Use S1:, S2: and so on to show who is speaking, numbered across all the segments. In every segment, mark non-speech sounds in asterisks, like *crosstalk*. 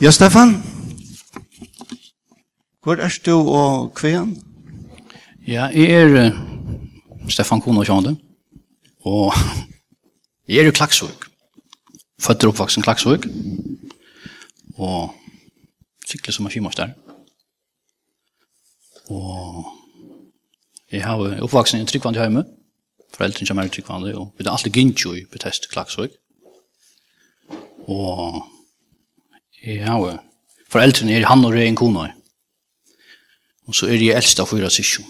S1: Ja, Stefan? Hvor er du og kvean?
S2: Ja, jeg er uh, Stefan Kona Kjande, og *laughs* jeg er i Klaksvøk. Føtter oppvaksen Klaksvøk, og sykler som er fyrmås der. Og jeg har oppvaksen i tryggvand i hjemme, Foreldren kommer i tryggvand, og vi er alltid gynt jo i betest Klaksvøk. Og Ja, og foreldrene er han og det er. Og så er jeg eldst av fyra sysjon.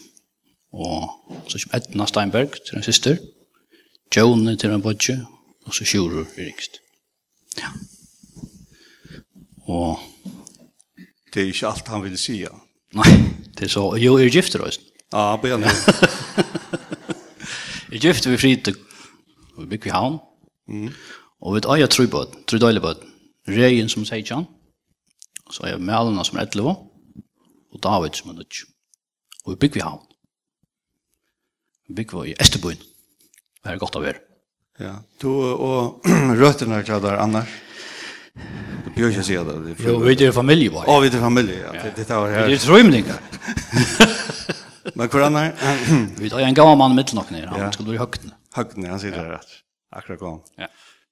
S2: Og så kommer Edna Steinberg til en syster, Jone til en bodje, og så Sjurur er yngst. Ja. Og...
S1: Det er ikke alt han vil si, ja.
S2: Nei, det er så... Jo, er gifter også.
S1: Ja, på
S2: en *laughs* Er gifter vi fritid, og vi bygger i havn. Mm. Og vi har tre båt. Reien som seitjan, så er Melena som er etleva, og David som er nødt. Og vi bygger vi havn. Vi bygger vi i Esterbøyen. Det er godt å være.
S1: Ja, du og røttene er klare annars? Du bør ikke si det.
S2: Jo, vi er familie bare.
S1: Å, vi er familie, ja. Det, det var her.
S2: Vi er trøymninger.
S1: Men hvor annar?
S2: Vi tar en gammel mann mitt nok nere. Han skulle bli høgtene.
S1: Høgtene, han sier det rett. Akkurat gammel.
S2: Ja.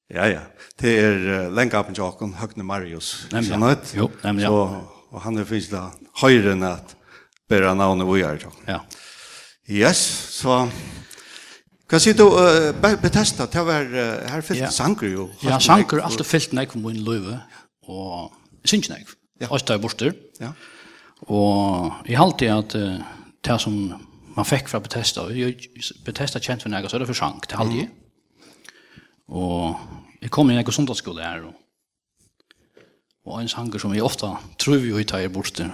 S1: Ja, ja. Det er uh, lengapen til åkken, Høgne Marius.
S2: Nemlig, ja. Jo, nemlig, ja.
S1: Så, og han er finnes da høyre enn at bæra navnet vi er til.
S2: Ja.
S1: Yes, så... Hva sier du, uh, Bethesda, det var, uh, her fyllt
S2: ja.
S1: sanger jo.
S2: Ja, sanger, alt er fyllt nek for min løyve, og jeg synes nek.
S1: Ja.
S2: Østa jeg borster.
S1: Ja.
S2: Og jeg halte at uh, det som man fikk fra Bethesda, og Bethesda kjent for nek, så er det for sang, det halte jeg. Mm Og jeg kom i en sundagsskole her, og, og en sanger som jeg ofte tror vi jo ikke er borte,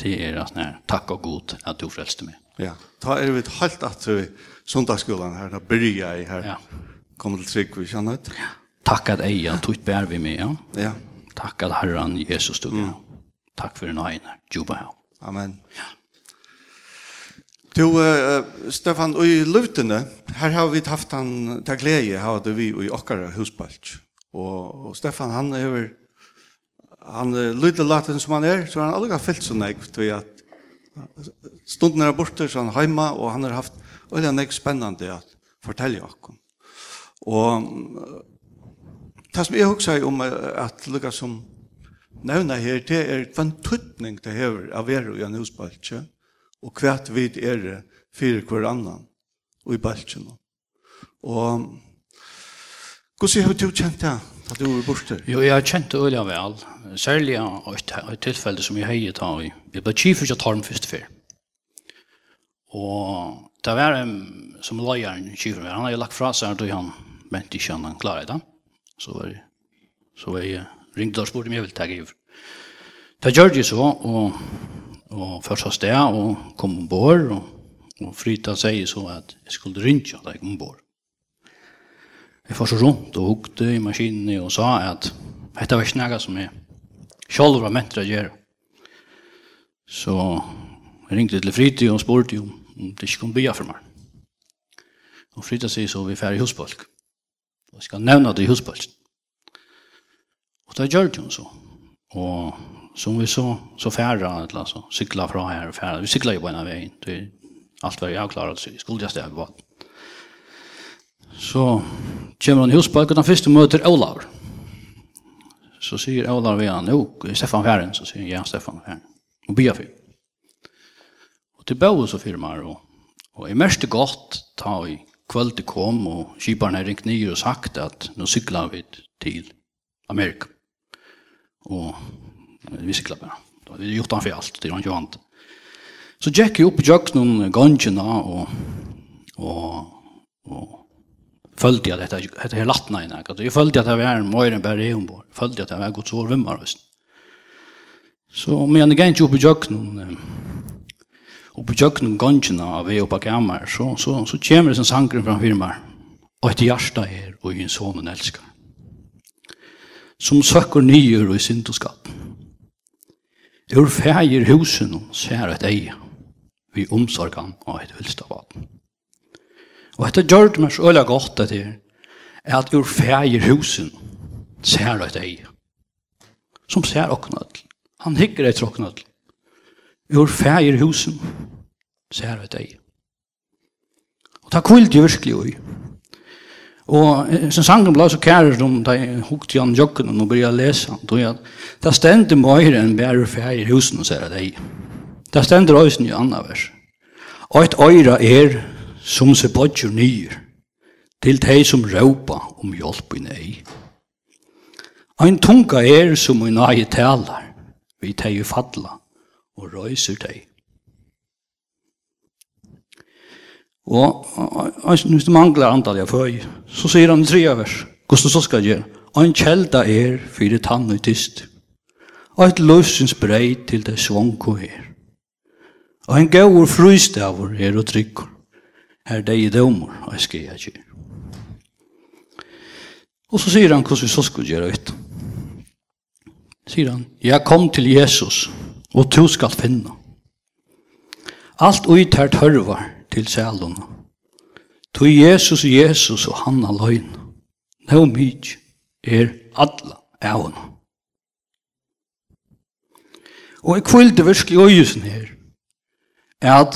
S2: det er at nei, takk og god at du frelste meg.
S1: Ja, da er vi helt at vi sundagsskolen her, da bryr jeg her.
S2: Ja.
S1: Kommer til trygg, vi kjenner ut. Ja.
S2: Takk at jeg har tog bær vi med, ja.
S1: Ja.
S2: Takk at Herren Jesus du, ja. Takk for en egen, Juba, ja.
S1: Amen. Ja. Du, uh, Stefan, og i løvdene, her har vi haft han til glede, har det vi i okkara husbalk. Og, og Stefan, han er jo, han er lydde laten som han er, så han har aldri fyllt så nek, til at stunden er borte, så han er heima, og han har haft veldig nek spennende at fortelle okkom. Og det som jeg husker om at lukka som nevna her, det er hva en tøtning det hever av er i en husbalk, ikke? og kvært vid er fyrir hver annan og i balkjen. Og hvordan har du kjent det? Da du var borte?
S2: Jo, jeg har kjent det øyla vel. Særlig av et tilfelle som jeg heier ta i. Jeg ble kjif av tarm først før. Og det var en som løyeren kjif Han har jo lagt fra seg og han mente ikke han klarer det. Så var jeg, Så var jeg ringte og spurte om jeg ville ta i. Det gjør det så, og og først av sted og kom ombord og, og Frida sier så at jeg skulle rynke da jeg kom ombord. Jeg var så rundt og hukte i maskinen og sa at dette var ikke noe som jeg selv var ment til å gjøre. Så jeg ringte til Frida og spurte om det ikke kunne bya for meg. Og Frida sier så vi er ferdig husbolk. Og jeg skal nevne det i husbolk. Og det gjør det hun så. Og som vi så, så färra, alltså, cykla från här och färra. Vi cyklar ju på ena vägen. Det, allt var jag klar, alltså, skulle jag stäga på. Så kommer han i husbalk och den första möter Olav. Så säger Olav igen, jo, Stefan Färren. Så säger ja, Stefan Färren. Och bia fyr. Och till Bauer så firmar och, och är mest gott ta i kvöld kom och kiparna ringt ner och sagt att nu cyklar vi till Amerika. Och vi sikla bara. Då vi gjort han för allt, det var inte vant. Så Jack upp jag någon gången och och och följde jag detta detta här lattna i Alltså jag följde att det var en möjren berg ombord. Följde att det var gott sår vimmar visst. Så men jag gick upp i jöknen. upp på jöknen gången av vi på kammar så så så kommer det en sankren från firmar. Och det hjärta är och en son älskar. Som söker nyer och i syndoskap. Ur fægir husen ser et eie, vi omsorgan og et vilstavaten. Og etter gjørt meg så øyla godt det er at ur fægir husen ser et eie, som ser oknødl. Han hikker etter oknødl. Ur fægir husen ser et eie. Og ta kvilt jo virkelig ui. Og sen sangen ble så kærer de da jeg hukte igjen jokken og begynte å lese han. Tog jeg det stendte mer enn bare fær husen og ser deg. Det stendte røysen i andre vers. Og et øyre er som se bodger nyer til de som råpa om hjelp i nei. Ein tunga er som i eie taler vi teg i fadla og røyser teg. Og hvis du mangler antall jeg føy, så sier han i tre vers. Hvordan så skal jeg gjøre? Og en kjelda er fyrir tann og tyst. Og et løsens brei til det svonko er. Og en gaur frustavur er og tryggur. Her deg i dømur, og jeg skal jeg gjøre. Og så sier han hvordan vi så skal gjøre ut. Sier han, jeg kom til Jesus, og du skal finne. Alt ut her tørvar, til sælun. Tu Jesus Jesus og han aløyn. Nå mykje er alla av henne. Og jeg kvilde virkelig øyesen her, at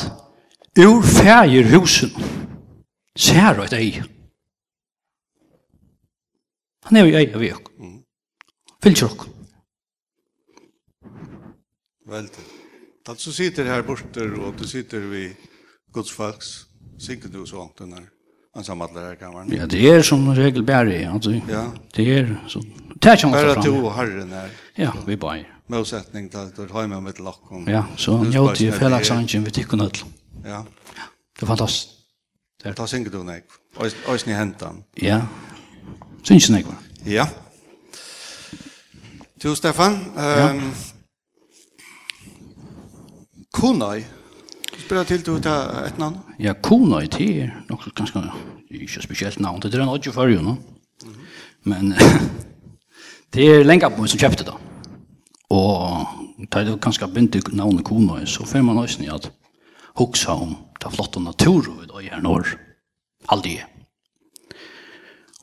S2: ur fægir husen ser et ei. Han er jo ei av jok. Fylkjer ok.
S1: Veldig. Alt som sitter her borte, og du sitter ved Guds folks, sikkert du så den her ansammadler her kammeren.
S2: Ja, det er som regel bære, altså.
S1: Ja.
S2: Det er så Det er ikke
S1: annet
S2: fram.
S1: Bære
S2: to
S1: og herren her.
S2: Ja, vi bare.
S1: Målsetning til at du har med mitt lakken.
S2: Ja, så han gjør til felaksangen vi tikkene til.
S1: Ja.
S2: Det er fantastisk.
S1: Det er. Ta sikkert du nek. Øysni hentan.
S2: Ja. Synes nek, va?
S1: Ja. Tu, Stefan. Um, ja. Kunai spela till du ta ett namn?
S2: Ja, Kona i te, något ganska inte speciellt namn. Det är en odds för ju, no. Men *laughs* det är lenge på som köpte då. Och tar det ganska bint navnet Kona så får man også nye at hoksa om ta flott och natur det i når aldri er.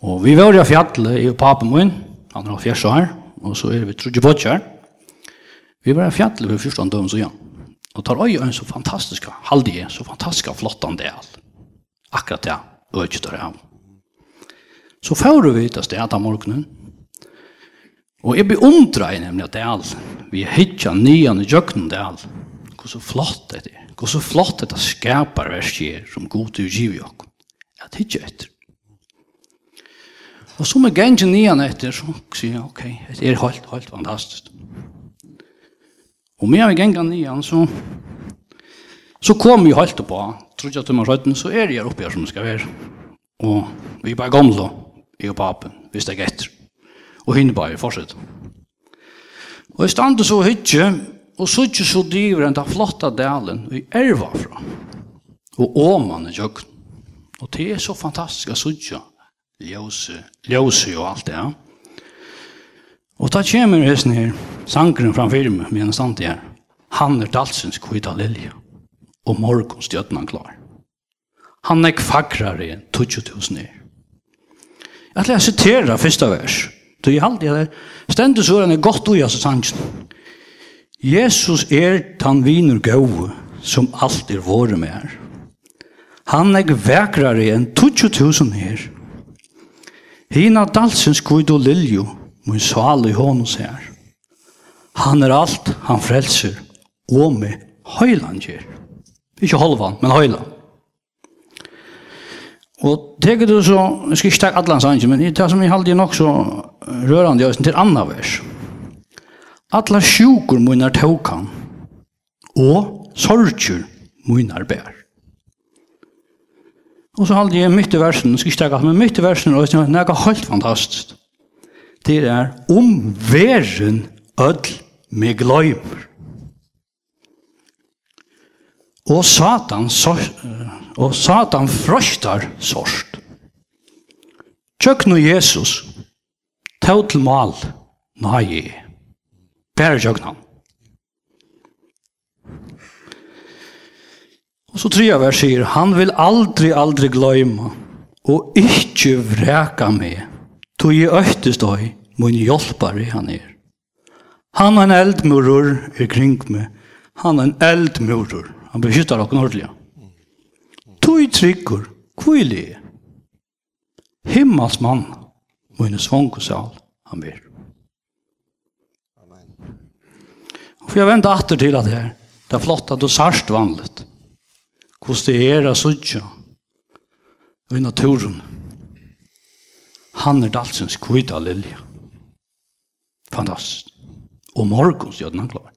S2: Och vi var i fjallet i papen min, han har fjärsa her, og så er vi trodde på Vi var i fjallet for første døgn så igjen. Og tar øye en så fantastisk, halde jeg, så fantastisk flottan del. Akkurat det, øyne der av. Så får vi til stedet av morgenen, og jeg beundrer jeg nemlig at det er vi hittar nyan i jøkken del. hvor så flott det er, hvor så flott det er skapar verskjer som god til å give jøk, at hittar etter. Og så med gengen nyan etter, så sier jeg, ok, det er helt, helt fantastisk. Og med vi genga nian, så, så kom vi holdt på, tror jeg til meg røyden, så er jeg oppe her som det skal være. Og vi bare gamle, jeg og papen, hvis det er etter. Og henne bare fortsett. Og jeg stande så hytje, og så ikke så driver den der flotta delen vi erva fra. Og åman er jøkken. Og det er så fantastisk å sutja ljøse, ljøse og alt det. Ja. Og da kommer hesten her, sangren framfor meg, med en stand her. Han er dalsens kvita lilja, og morgon morgonstjøtnan klar. Han er kvakrare enn 20.000 er. Jeg ætla jeg citera fyrsta vers. Du er alltid jeg der, stendur så er godt ui altså sangen. Jesus er tan vinur gau, som alt er våre med her. Han er vekrare enn 20.000 er. Hina dalsens kvita lilja, min sal i hånden sier. Han er alt, han frelser, og med høyland gjør. Ikke holvan, men høyland. Og teker du så, jeg skal ikke takke alle hans men det som jeg halde nok så rørande, jeg til anna vers. Alla sjukur munar tåkan, og sorgjur munar bær. Og så halde jeg mitt i versen, jeg skal ikke takke, men mitt i versen, og det er noe helt fantastisk det er om verden ødel med gløymer. Og Satan, så, og Satan frøstar sorst. Tjøk nå Jesus, tau til mal, nei, bare tjøk han. Og så tre vers sier, han vil aldri, aldri gløyma, og ikkje vreka meg, tog i øktestøy, Min hjelpare han er. Han er en eldmurur i kring meg. Han er en eldmurur. Han beskyttar okken ordelig. Tøy tryggur, kvili. Himmels mann, min svongosal, han er. For jeg venter atter til at det her. Det er flott at du sarst vanligt. Hvordan det er å sutja i naturen. Han er dalsens kvita lilja. Fantastisk. Og morgenstjøden han klar.